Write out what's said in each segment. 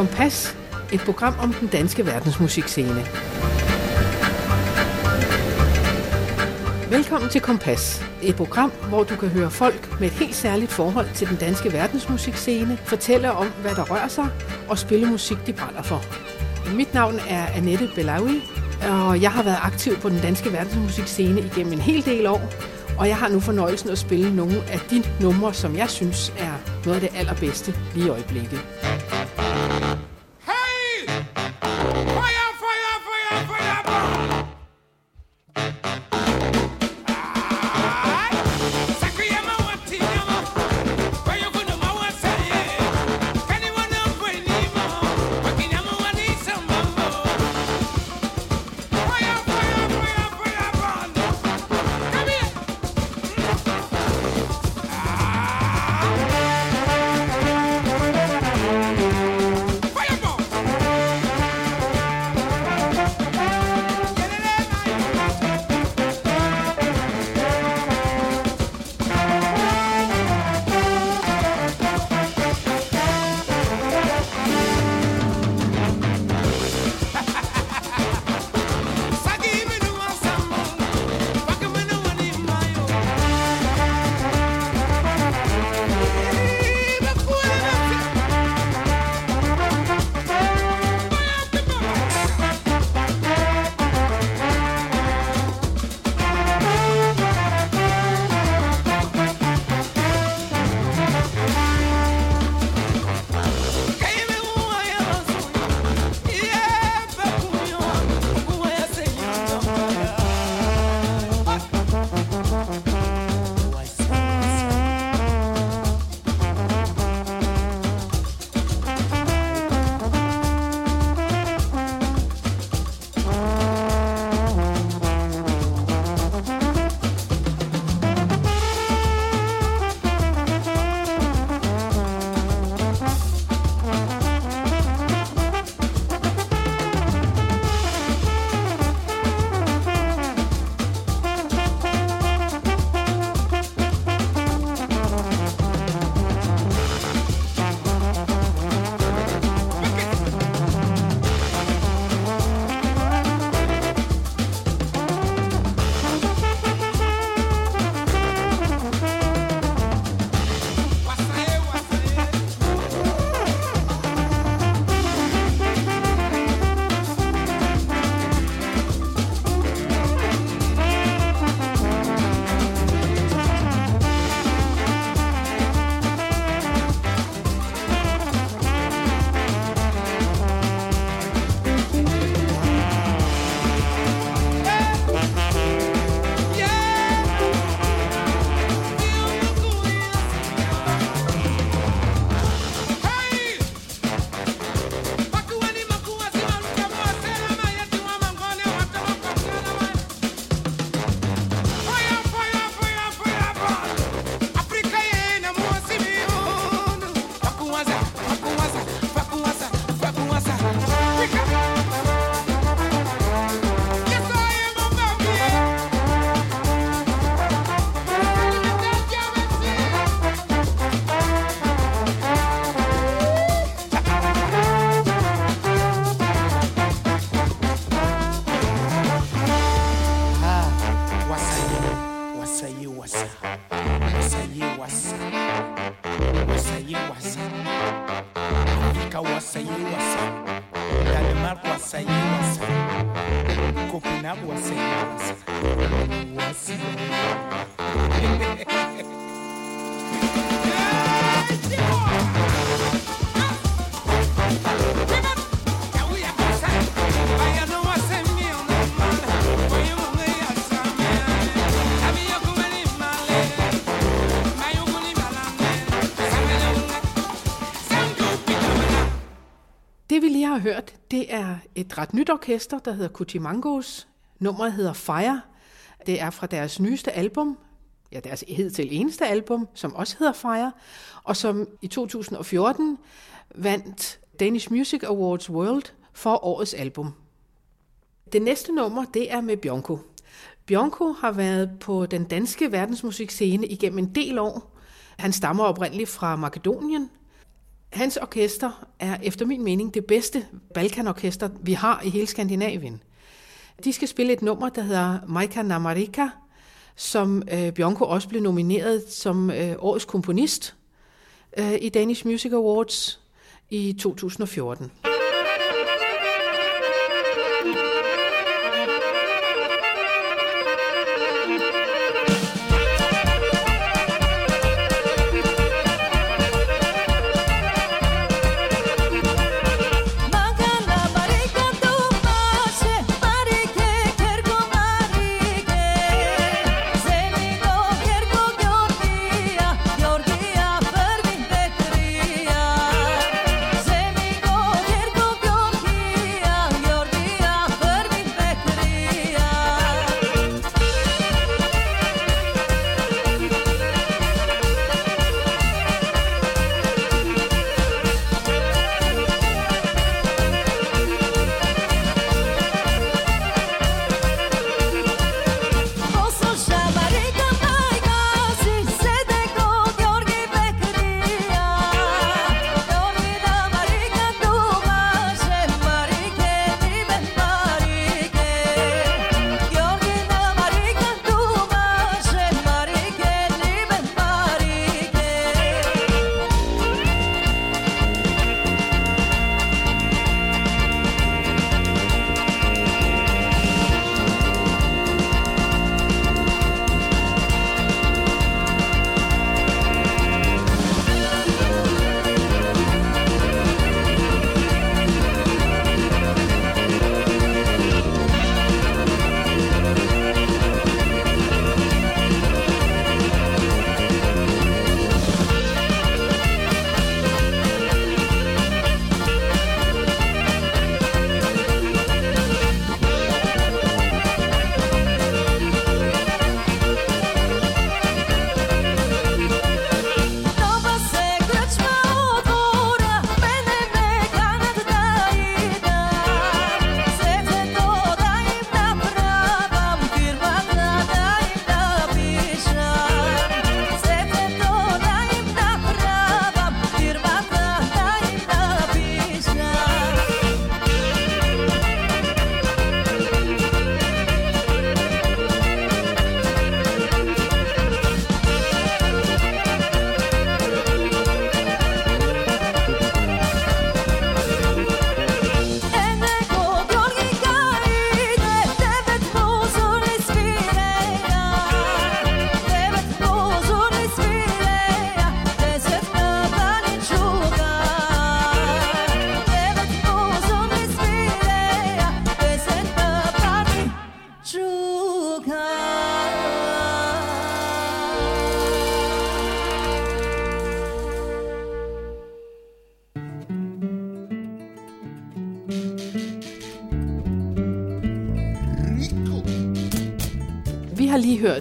Kompas, et program om den danske verdensmusikscene. Velkommen til Kompas, et program, hvor du kan høre folk med et helt særligt forhold til den danske verdensmusikscene, fortælle om, hvad der rører sig, og spille musik, de brænder for. Mit navn er Annette Belawi, og jeg har været aktiv på den danske verdensmusikscene igennem en hel del år, og jeg har nu fornøjelsen at spille nogle af de numre, som jeg synes er noget af det allerbedste lige i øjeblikket. Et ret nyt orkester, der hedder Kutimangos. Nummeret hedder Fire. Det er fra deres nyeste album, ja deres hed til eneste album, som også hedder Fire, og som i 2014 vandt Danish Music Awards World for årets album. Det næste nummer, det er med Bjonko. Bjonko har været på den danske verdensmusikscene igennem en del år. Han stammer oprindeligt fra Makedonien, Hans orkester er efter min mening det bedste Balkanorkester, vi har i hele Skandinavien. De skal spille et nummer, der hedder Maika Namarika, som øh, Bjørnko også blev nomineret som øh, årets komponist øh, i Danish Music Awards i 2014.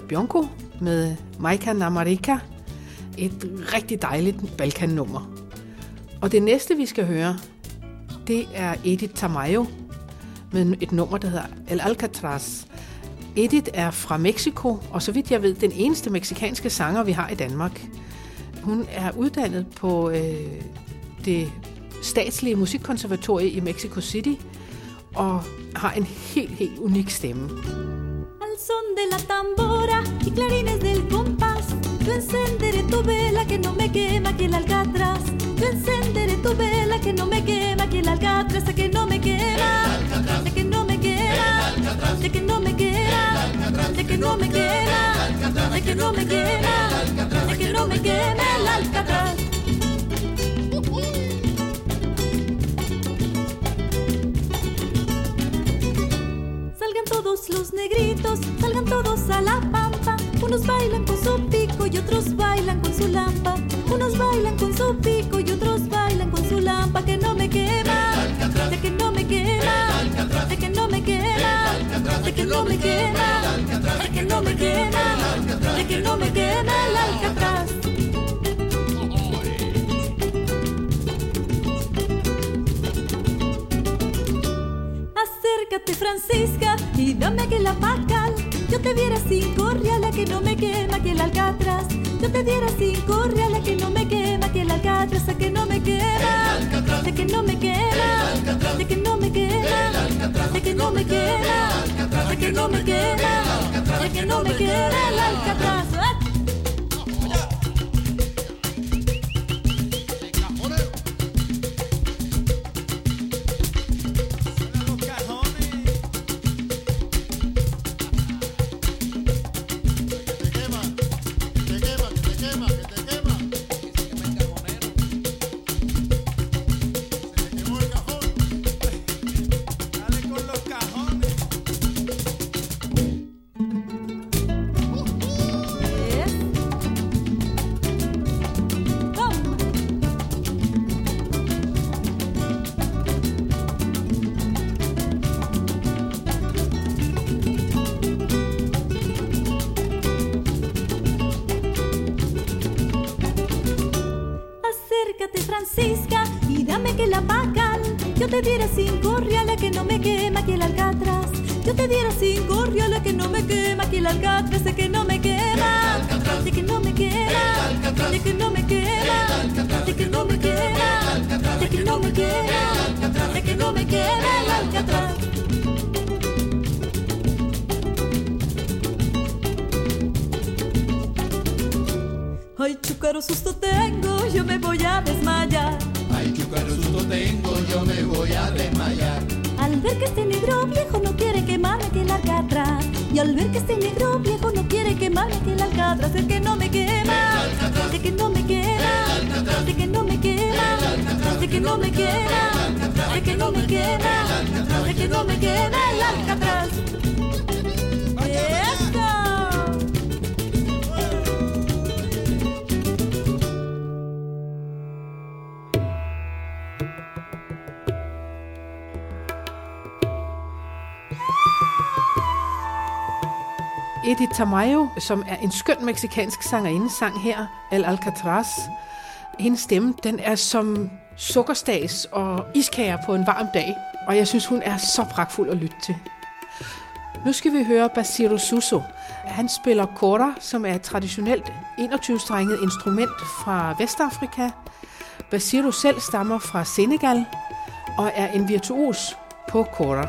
Vi med Maika Namarika. Et rigtig dejligt Balkan-nummer. Og det næste, vi skal høre, det er Edith Tamayo med et nummer, der hedder El Alcatraz. Edith er fra Mexico, og så vidt jeg ved, den eneste meksikanske sanger, vi har i Danmark. Hun er uddannet på øh, det statslige musikkonservatorie i Mexico City, og har en helt, helt unik stemme. Son de la tambora y clarines del compás. Yo encenderé tu vela que no me quema que el alcatraz. Yo encenderé tu vela que no me quema que el alcatraz, de que no me quema, de que no me quema, de que no me quema, de que no me quema, de que no me quema, de que no me quema el alcatraz. Los negritos, salgan todos a la pampa. Unos bailan con su pico y otros bailan con su lampa. Unos bailan con su pico y otros bailan con su lampa. Que no me quema, de que no me quema, de que no me quema, de que no me quema, de que no me quema, de que no me quema el alcatraz. Francisca y dame que la Pascal. Yo te diera cinco reales que no me quema que el alcatraz. Yo te diera cinco reales que no me quema que el alcatraz, a que no me quema, de que no me quema, de que no me quema, de que no me quema, de que no me quema, de que no me quema el alcatraz. de que no me queda, de que no me queda, de que no me queda, de que no me queda el alcatraz. Ay, chucaro susto tengo, yo me voy a desmayar. Ay, chucaro susto tengo, yo me voy a desmayar. Al ver que este negro viejo no quiere quemarme que larga atrás. Y al ver que este negro viejo no quiere quemarme, que el alcatraz el que no me quema, de que no me quema, de que no me quema, de que no me quema, de que no me quema, de que no me quema el alcatraz. Edith Tamayo, som er en skøn meksikansk sangerinde, sang her, El Alcatraz. Hendes stemme, den er som sukkerstags og iskager på en varm dag, og jeg synes, hun er så pragtfuld at lytte til. Nu skal vi høre Basiro Suso. Han spiller kora, som er et traditionelt 21-strenget instrument fra Vestafrika. Basiro selv stammer fra Senegal og er en virtuos på kora.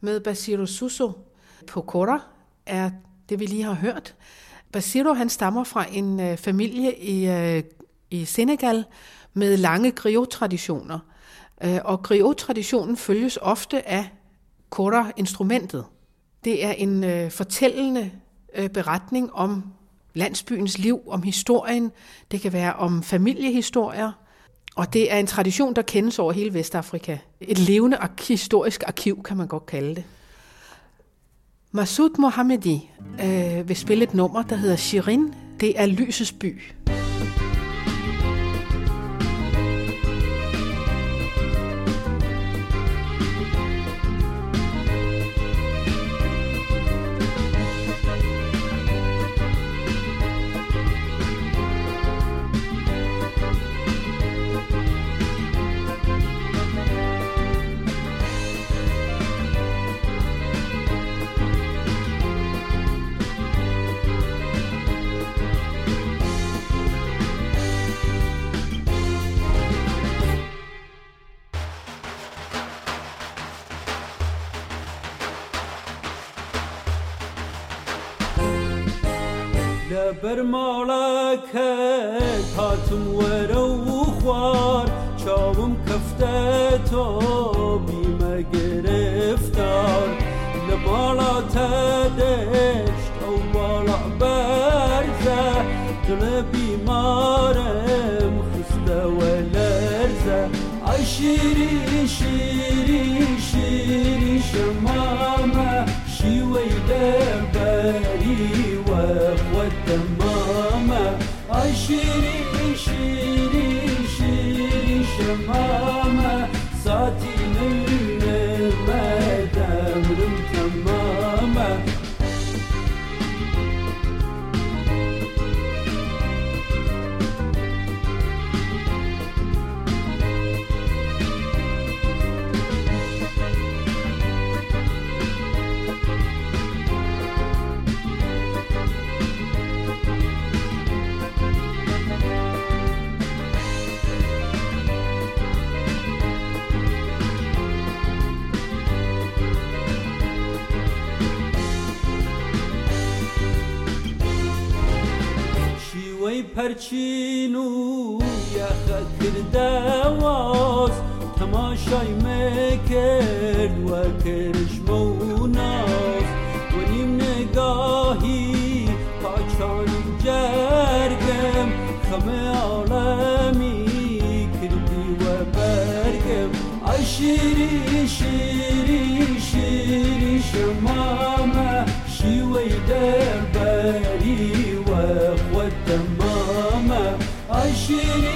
Med Basiro Suso på Kora er det, vi lige har hørt. Basiro han stammer fra en øh, familie i, øh, i Senegal med lange griot-traditioner. Øh, og griot-traditionen følges ofte af Kora-instrumentet. Det er en øh, fortællende øh, beretning om landsbyens liv, om historien. Det kan være om familiehistorier. Og det er en tradition, der kendes over hele Vestafrika. Et levende ark- historisk arkiv, kan man godt kalde det. Masoud Mohammedi øh, vil spille et nummer, der hedder Shirin. Det er lysets by. بر بەرماڵەکە هاتم وەرە و خوار چاوم کفته تو بیم گرفتار. لە باڵاتە دەشت بالا برزه دل دڵە بیمارم و لرزه ای شیری شیری شیری شم shitty. پرچینو یا یخ کرده واز تماشای می‌کرد و کرد. Christian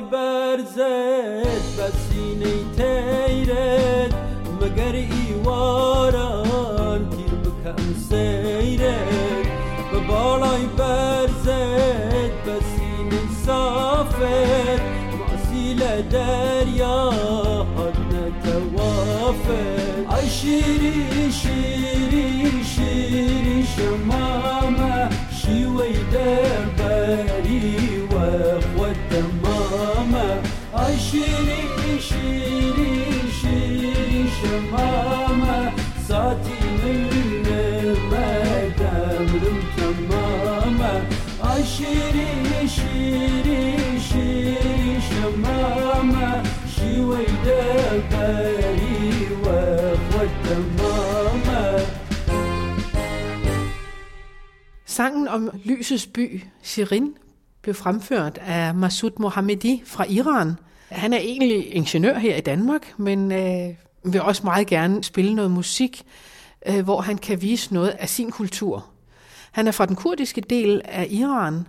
برزد بسینه بە سینەی تەیرێت مەگەر ئیواران تیر بکم سیرد به بالای برزد بسینه سینەی سافێت ماسی لە دەریا حەدنەتەوافێت ئەی شیری شیری شیری شمامه شیوی دربری Shri Shri Shri Shamama Sati Mülmeme Demrim tamama. Ay Shri Shri Shri Shamama Shiway Dabari Wa Khwatamama Sangen om lysets by, Shirin, blev fremført af Masud Mohammedi fra Iran – han er egentlig ingeniør her i Danmark, men øh, vil også meget gerne spille noget musik, øh, hvor han kan vise noget af sin kultur. Han er fra den kurdiske del af Iran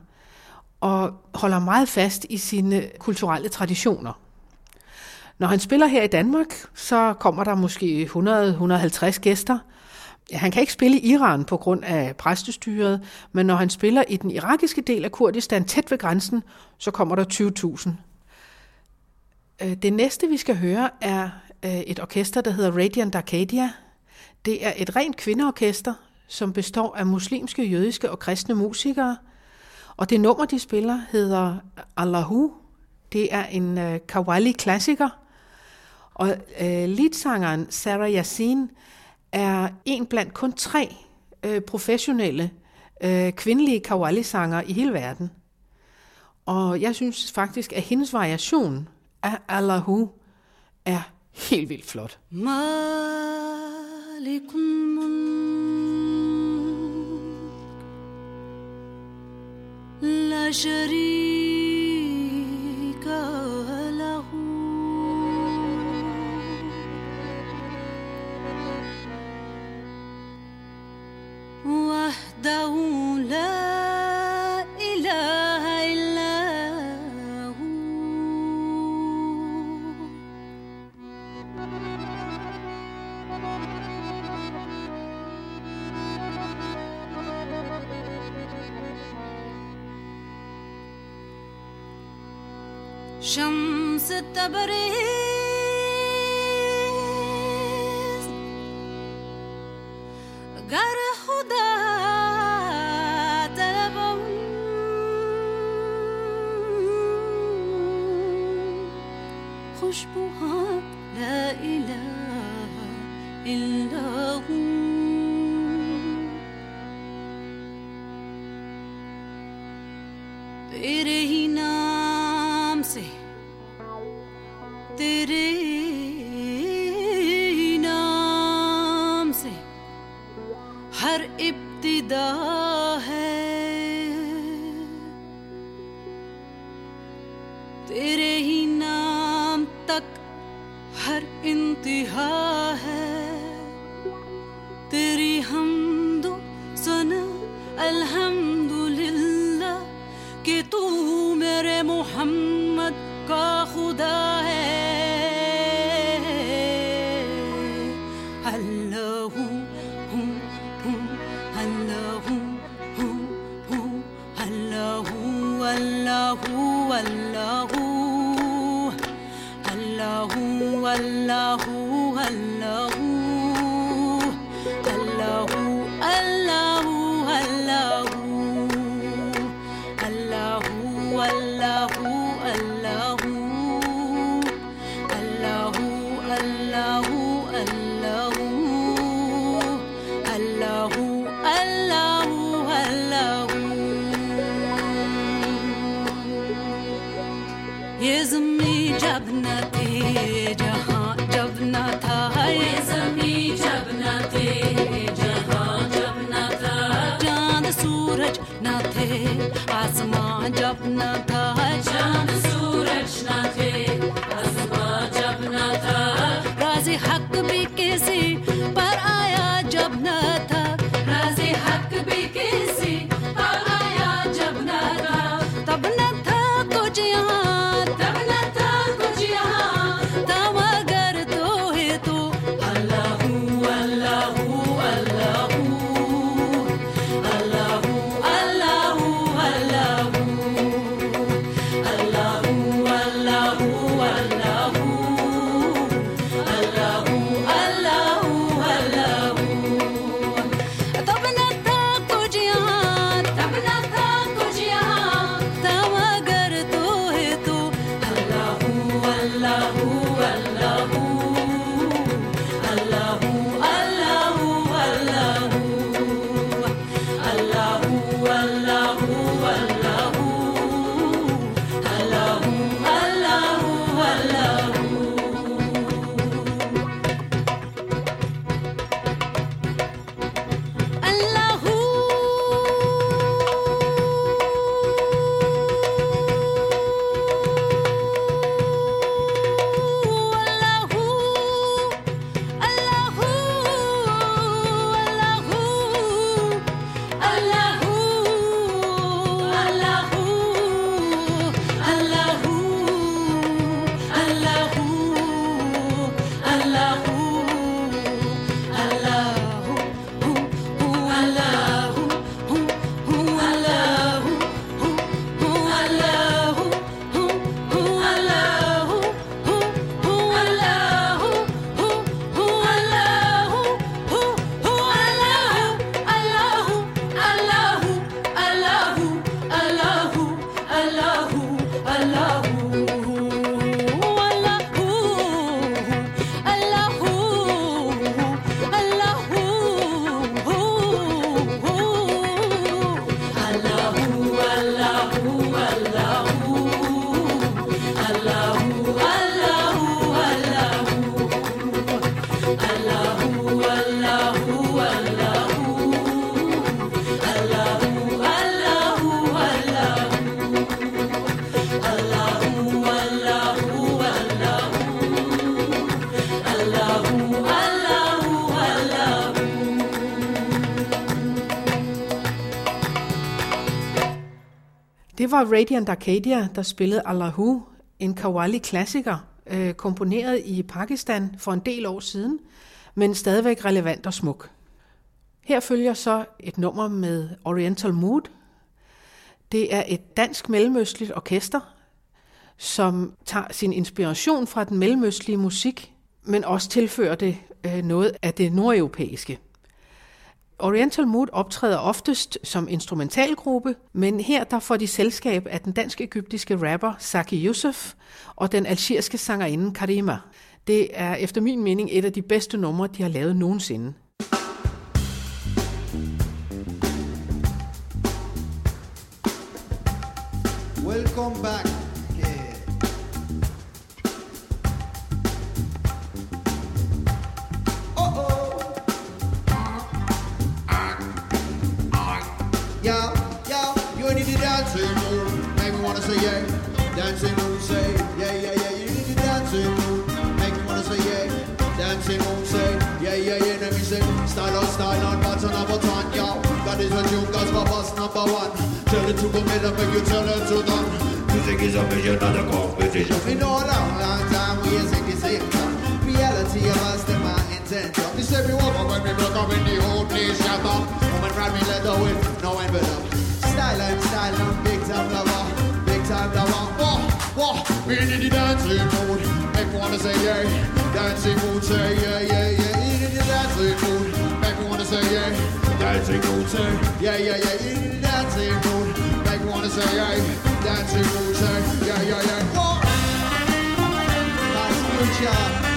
og holder meget fast i sine kulturelle traditioner. Når han spiller her i Danmark, så kommer der måske 100-150 gæster. Han kan ikke spille i Iran på grund af præstestyret, men når han spiller i den irakiske del af Kurdistan tæt ved grænsen, så kommer der 20.000. Øh, det næste, vi skal høre, er øh, et orkester, der hedder Radiant Arcadia. Det er et rent kvindeorkester, som består af muslimske, jødiske og kristne musikere. Og det nummer, de spiller, hedder Allahu. Det er en øh, Kawali-klassiker. Og øh, leadsangeren Sarah Yassin er en blandt kun tre øh, professionelle øh, kvindelige Kawali-sanger i hele verden. Og jeg synes faktisk, at hendes variation af Allahu er helt vildt flot. Malikum la شمس تبریز گر خدا طلبم خوشبوها لا إله إلا ये जमी जब न थे, जहाँ जब न था। ये जमी जब न थे, जहाँ जब न था। चाँद, सूरज न थे आसमां जब न था। चाँद var Radiant Arcadia, der spillede Allahu, en Qawwali-klassiker, øh, komponeret i Pakistan for en del år siden, men stadigvæk relevant og smuk. Her følger så et nummer med Oriental Mood. Det er et dansk mellemøstligt orkester, som tager sin inspiration fra den mellemøstlige musik, men også tilfører det øh, noget af det nordeuropæiske. Oriental Mood optræder oftest som instrumentalgruppe, men her der får de selskab af den dansk-egyptiske rapper Saki Youssef og den algeriske sangerinde Karima. Det er efter min mening et af de bedste numre, de har lavet nogensinde. Welcome back. Dancing mood, say yeah, yeah, yeah. You need the dancing mood. Make me wanna say yeah. Dancing mood, say yeah, yeah, yeah. Let me say style on style on button on button, yo. That is what you guys for bus number one. Tell it to go middle, make you tell it to done. Music is a vision, not a competition. We know a long, long time we is in the same time. Reality of us, the my intention. This every woman when we broke up in the whole place, shut up. Woman ride me leather with no envelope. Style and style and big time lover, time lover. Whoa, whoa, we in the dancing mood. Make me wanna say yeah, dancing mood, say yeah, yeah, yeah. In the dancing mood, make me wanna say yeah, dancing mood, say yeah, yeah, yeah. In the dancing mood, make me wanna say yeah, dancing mood, say yeah, yeah, yeah. Whoa. Back to future,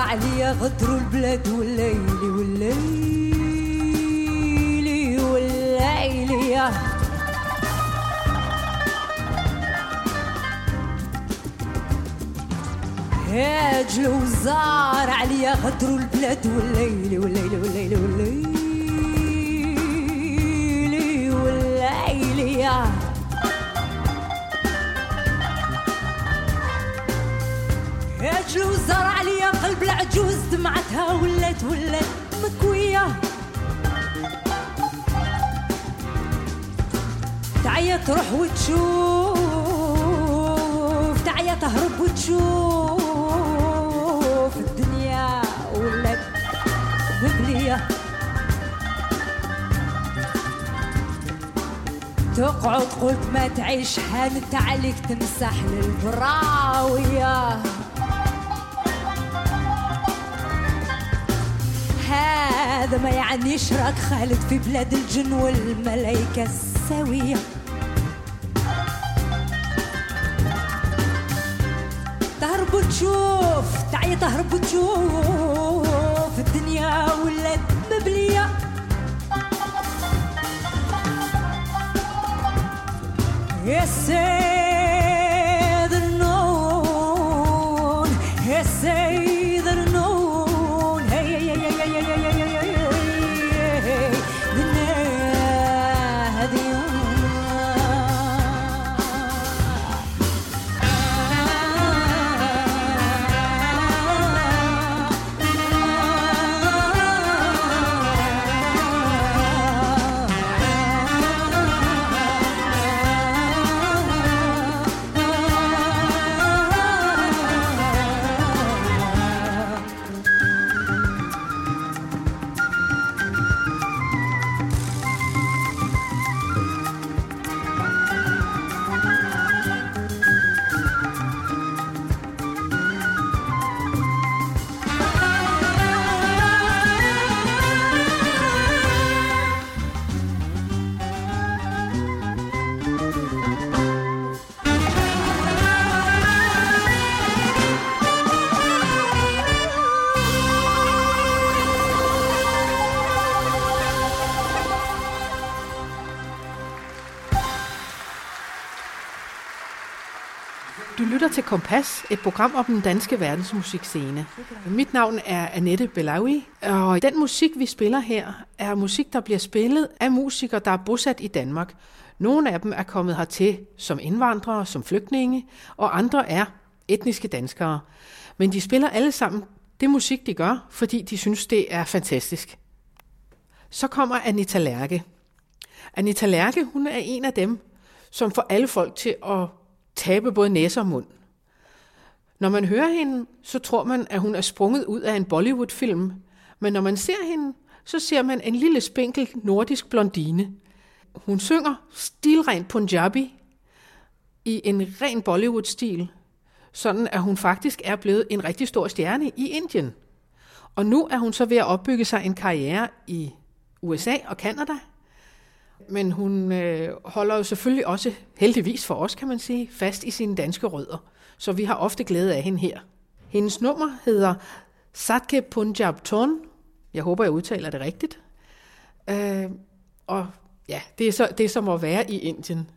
عليا غدروا البلاد والليلي والليلي والليلي هاج وزار عليا غدروا البلاد والليلي والليلي والليلي والليلي والليلي هاج وزار العجوز دمعتها ولات ولات مكوية. تعيا تروح وتشوف تعيا تهرب وتشوف الدنيا ولات مبلية. تقعد قلت ما تعيش حانت عليك تمسح للبراوية. هذا ما يعنيش راك خالد في بلاد الجن والملايكة السوية. تهرب وتشوف تعي تهرب وتشوف الدنيا ولات مبلية. يا سيد lytter til Kompas, et program om den danske verdensmusikscene. Mit navn er Annette Belawi, og den musik, vi spiller her, er musik, der bliver spillet af musikere, der er bosat i Danmark. Nogle af dem er kommet hertil som indvandrere, som flygtninge, og andre er etniske danskere. Men de spiller alle sammen det musik, de gør, fordi de synes, det er fantastisk. Så kommer Anita Lærke. Anita Lærke, hun er en af dem, som får alle folk til at tabe både næse og mund. Når man hører hende, så tror man, at hun er sprunget ud af en Bollywood-film, men når man ser hende, så ser man en lille spinkel nordisk blondine. Hun synger stilrent Punjabi i en ren Bollywood-stil, sådan at hun faktisk er blevet en rigtig stor stjerne i Indien. Og nu er hun så ved at opbygge sig en karriere i USA og Kanada. Men hun øh, holder jo selvfølgelig også, heldigvis for os kan man sige, fast i sine danske rødder. Så vi har ofte glæde af hende her. Hendes nummer hedder Satke Punjab Ton. Jeg håber, jeg udtaler det rigtigt. Øh, og ja, det er, så, det er som at være i Indien.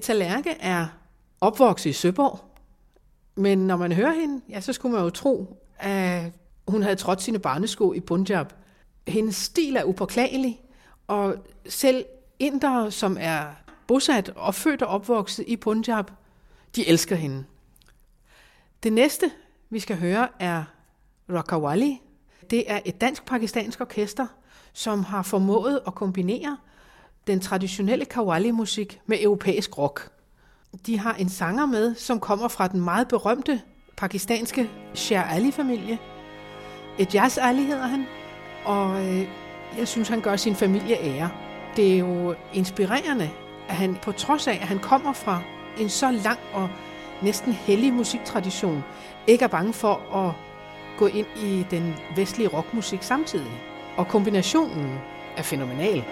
Anita Lærke er opvokset i Søborg, men når man hører hende, ja, så skulle man jo tro, at hun havde trådt sine barnesko i Punjab. Hendes stil er upåklagelig, og selv indere, som er bosat og født og opvokset i Punjab, de elsker hende. Det næste, vi skal høre, er Rockawali. Det er et dansk-pakistansk orkester, som har formået at kombinere den traditionelle kawali-musik med europæisk rock. De har en sanger med, som kommer fra den meget berømte pakistanske Sher Ali-familie. Ejaz Ali hedder han, og øh, jeg synes, han gør sin familie ære. Det er jo inspirerende, at han på trods af, at han kommer fra en så lang og næsten hellig musiktradition, ikke er bange for at gå ind i den vestlige rockmusik samtidig. Og kombinationen er fænomenal.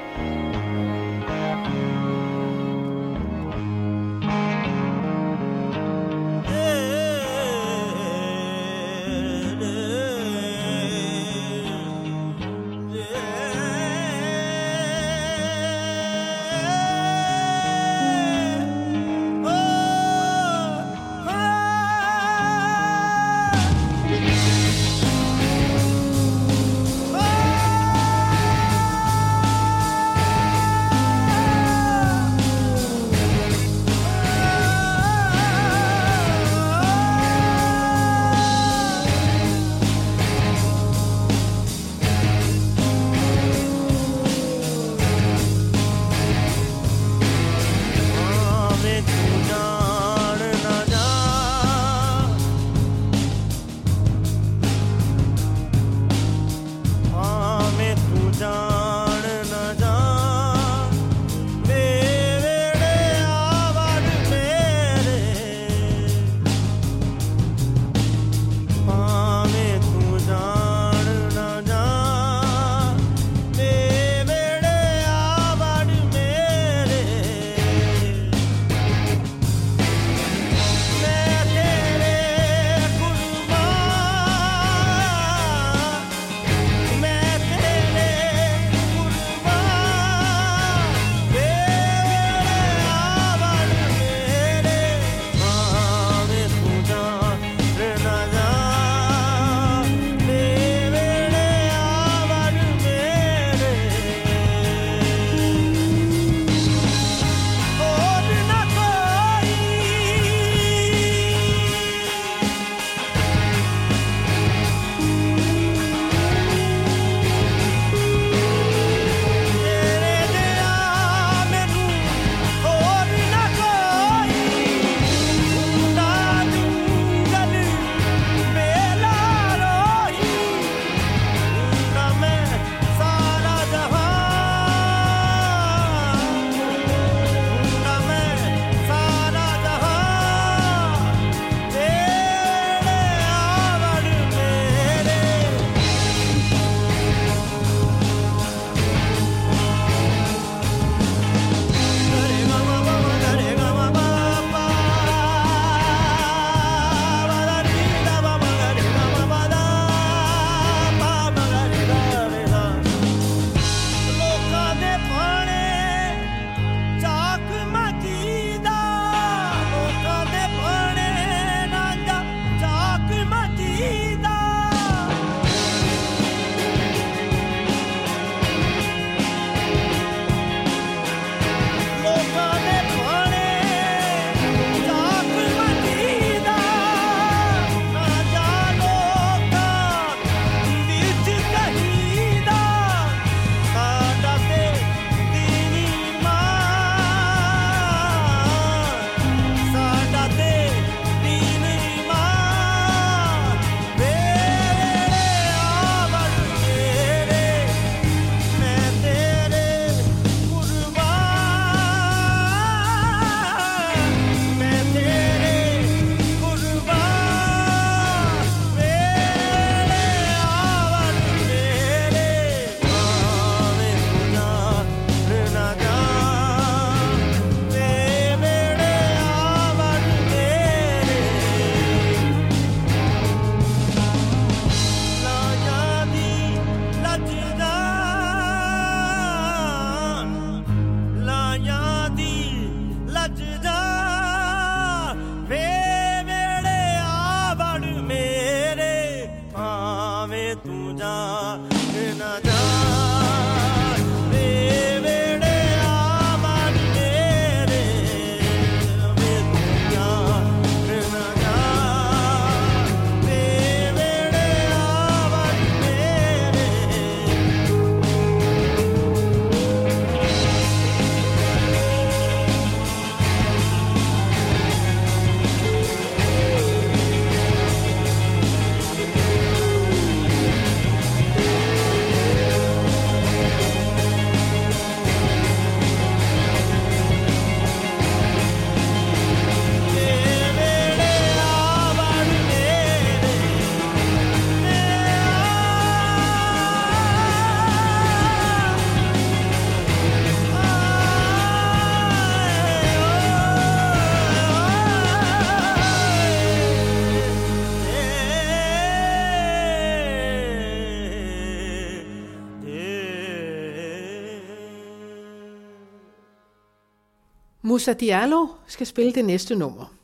Musa Diallo skal spille det næste nummer.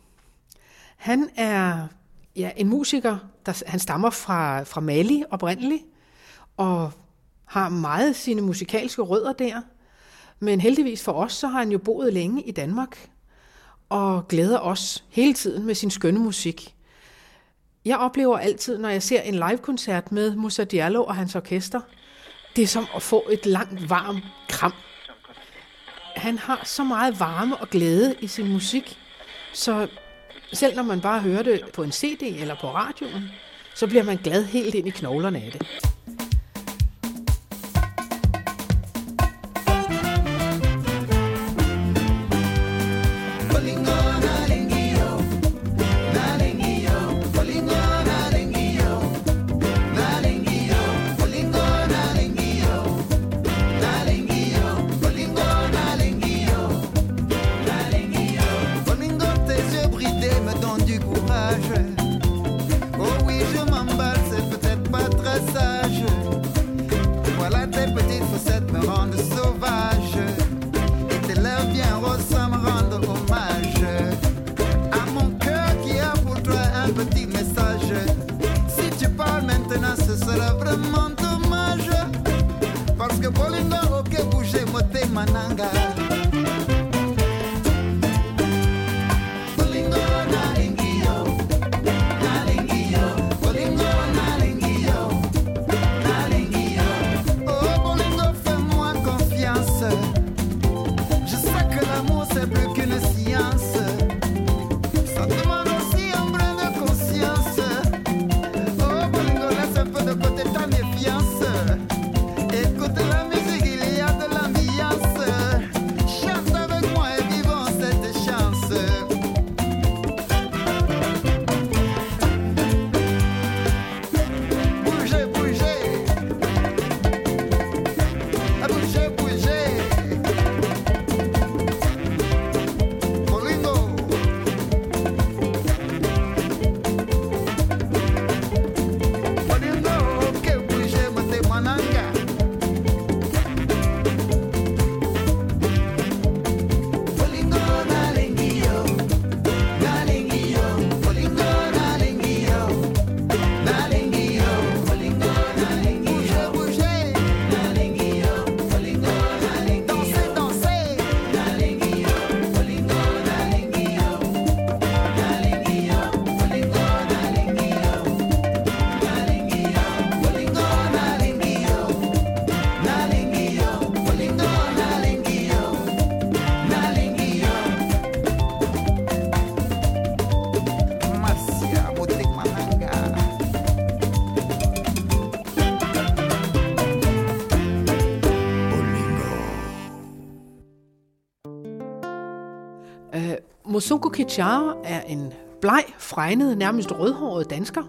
Han er ja, en musiker, der, han stammer fra, fra Mali oprindeligt, og har meget sine musikalske rødder der. Men heldigvis for os, så har han jo boet længe i Danmark, og glæder os hele tiden med sin skønne musik. Jeg oplever altid, når jeg ser en live-koncert med Musa Diallo og hans orkester, det er som at få et langt, varmt kram han har så meget varme og glæde i sin musik, så selv når man bare hører det på en CD eller på radioen, så bliver man glad helt ind i knoglerne af det. Øh, Mosunko Kichara er en bleg, fregnet, nærmest rødhåret dansker,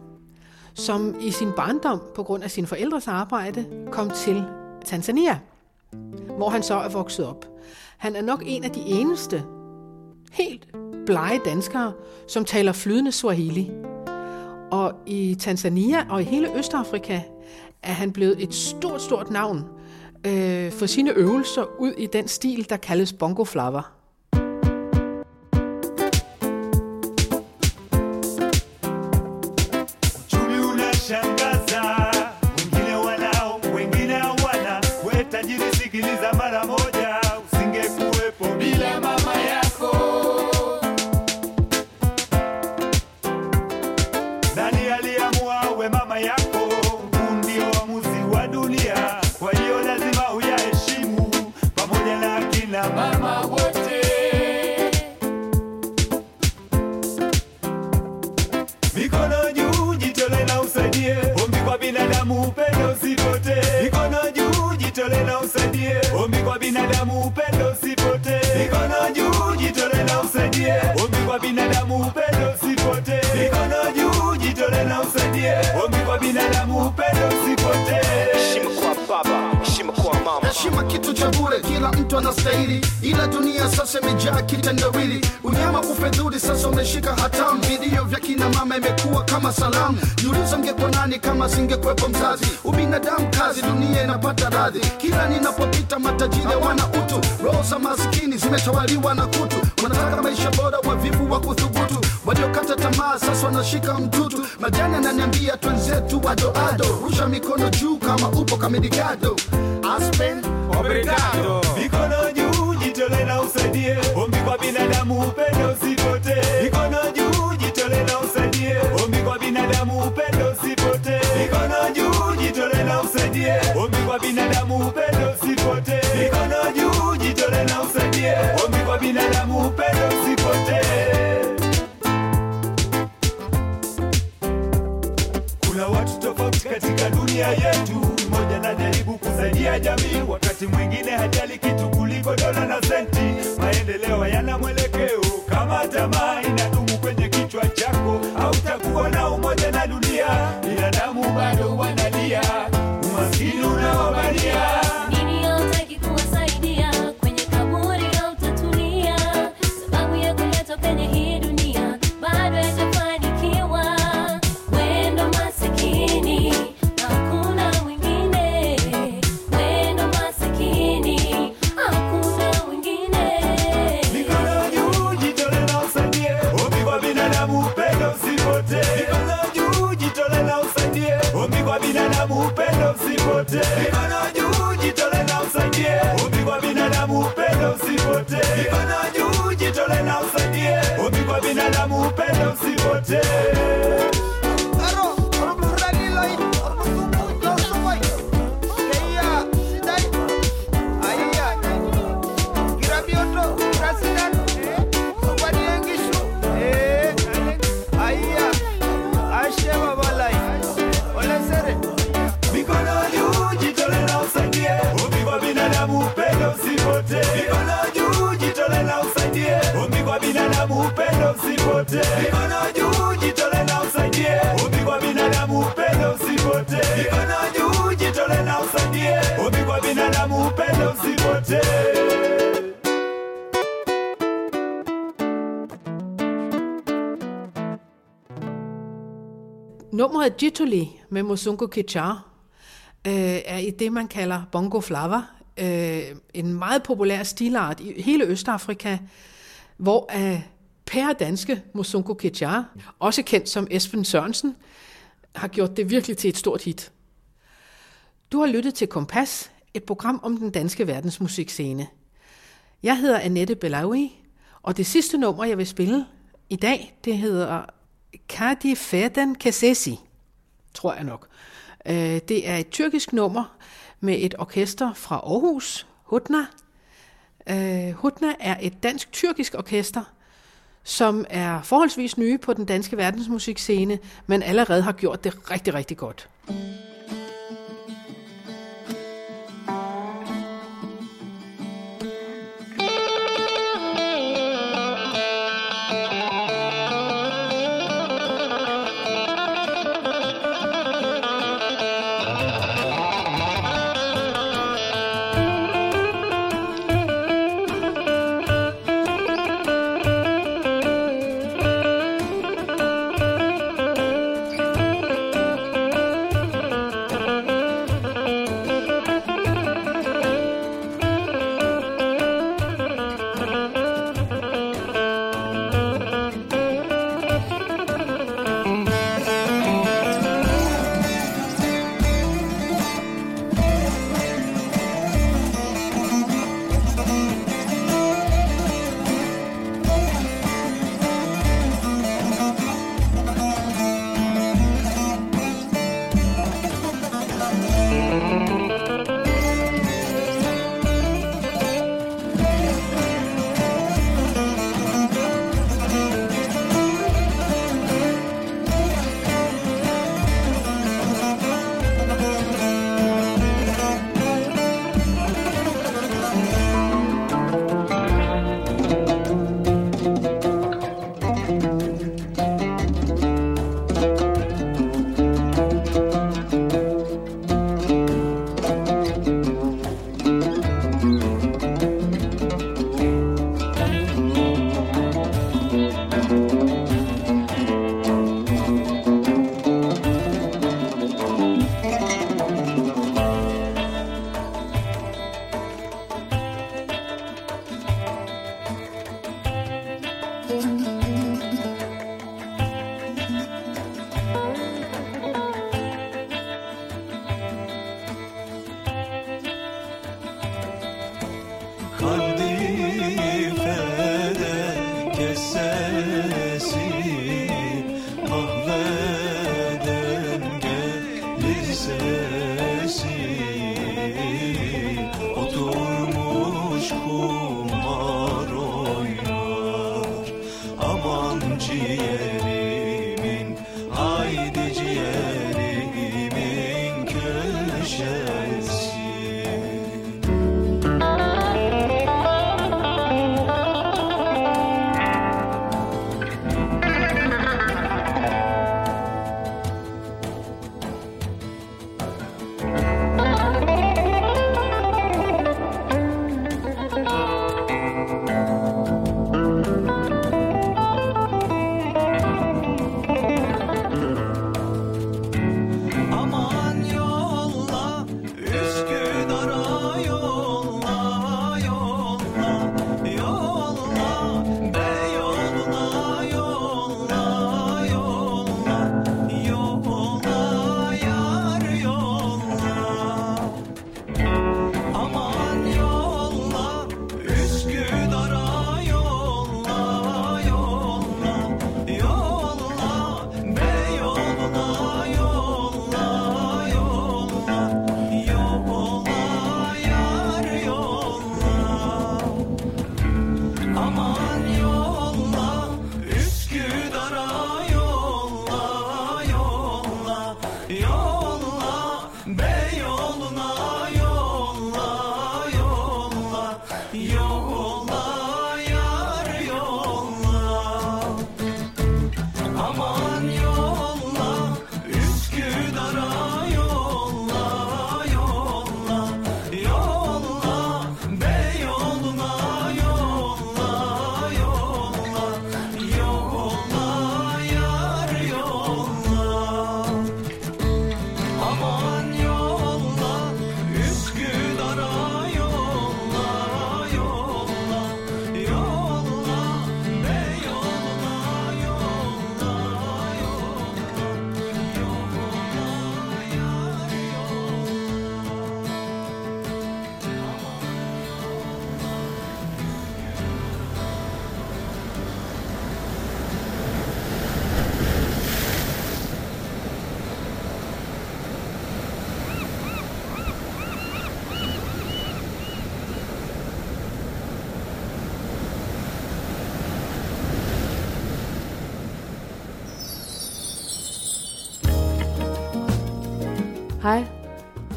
som i sin barndom, på grund af sine forældres arbejde, kom til Tanzania, hvor han så er vokset op. Han er nok en af de eneste helt blege danskere, som taler flydende Swahili. Og i Tanzania og i hele Østafrika er han blevet et stort, stort navn øh, for sine øvelser ud i den stil, der kaldes bongo flava. Mtu anastahili ila dunia sasa imejaa kitendawili. Unyama kufedhuli sasa umeshika hatamu. Vilio vya kina mama imekuwa kama salamu. Juliza ngekuwa nani kama singekwepo mzazi. Ubinadamu kazi dunia inapata radhi. Kila ninapopita matajiri wana utu. Roho za maskini zimetawaliwa na kutu. Wanataka maisha bora wavivu wa kuthubutu. Waliokata tamaa sasa wanashika mtutu. Majani ananiambia twenzetu wadoado rusha mikono juu kama upo kamidigado aspen Obrigado. Jitole na usaidie ombi kwa binadamu upendo usipote. mikono juu jitole na usaidie ombi kwa binadamu upendo usipote. mikono juu jitole na usaidie ombi kwa binadamu upendo usipote. mikono juu jitole na usaidie ombi kwa binadamu upendo usipote. kuna watu tofauti katika dunia yetu kusaidia jamii. Wakati mwingine hajali kitu kuliko dola na senti. Maendeleo yana mwelekeo. Kama tamaa inadumu kwenye kichwa chako hautakuwa na umoja na dunia. Binadamu bado wanalia usipotee mikono juu jitole na usaidie. Ombi kwa binadamu upendo usipotee mikono juu jitole na usaidie. Ombi kwa binadamu upendo usipotee Nummeret Jituli med Musungu Kichar øh, er i det, man kalder bongo flava. Øh, en meget populær stilart i hele Østafrika, hvor øh, pære danske Musungu Kichar, også kendt som Esben Sørensen, har gjort det virkelig til et stort hit. Du har lyttet til Kompas, et program om den danske verdensmusikscene. Jeg hedder Annette Belawi, og det sidste nummer, jeg vil spille i dag, det hedder Kadi Feden Kesesi, tror jeg nok. Øh, Det er et tyrkisk nummer med et orkester fra Aarhus, Hutna. Øh, Hutna er et dansk-tyrkisk orkester, som er forholdsvis nye på den danske verdensmusikscene, men allerede har gjort det rigtig, rigtig godt. Mm. I see.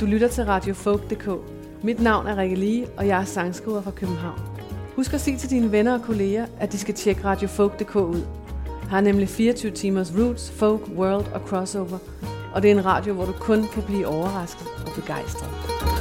Du lytter til Radio Folk.dk. Mit navn er Rikke Lige, og jeg er sangskriver fra København. Husk at sige til dine venner og kolleger, at de skal tjekke Radio Folk.dk ud. Jeg har nemlig 24 timers roots, folk, world og crossover. Og det er en radio, hvor du kun kan blive overrasket og begejstret.